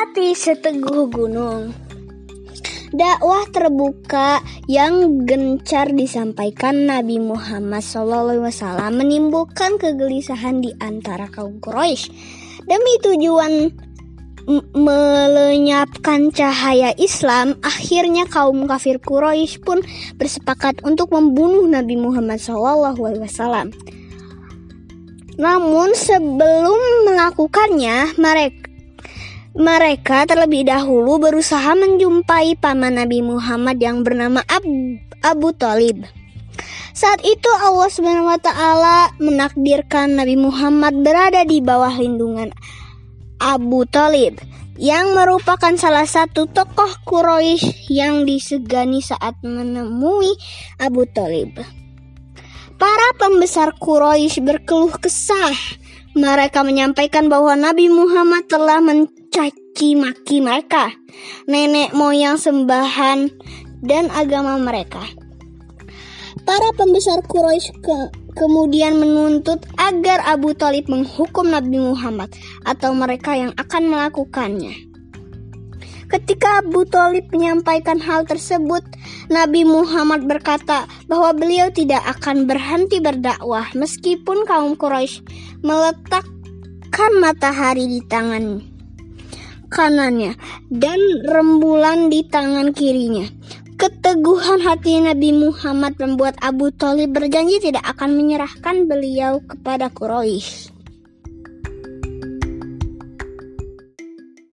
melewati seteguh gunung. Dakwah terbuka yang gencar disampaikan Nabi Muhammad SAW menimbulkan kegelisahan di antara kaum Quraisy. Demi tujuan melenyapkan cahaya Islam, akhirnya kaum kafir Quraisy pun bersepakat untuk membunuh Nabi Muhammad SAW. Namun sebelum melakukannya, mereka mereka terlebih dahulu berusaha menjumpai paman Nabi Muhammad yang bernama Abu, Abu Talib. Saat itu Allah taala menakdirkan Nabi Muhammad berada di bawah lindungan Abu Talib yang merupakan salah satu tokoh Quraisy yang disegani saat menemui Abu Talib. Para pembesar Quraisy berkeluh kesah. Mereka menyampaikan bahwa Nabi Muhammad telah mencaci maki mereka, nenek moyang sembahan, dan agama mereka. Para pembesar Quraisy ke kemudian menuntut agar Abu Talib menghukum Nabi Muhammad atau mereka yang akan melakukannya. Ketika Abu Talib menyampaikan hal tersebut, Nabi Muhammad berkata bahwa beliau tidak akan berhenti berdakwah meskipun kaum Quraisy meletakkan matahari di tangan kanannya dan rembulan di tangan kirinya. Keteguhan hati Nabi Muhammad membuat Abu Talib berjanji tidak akan menyerahkan beliau kepada Quraisy.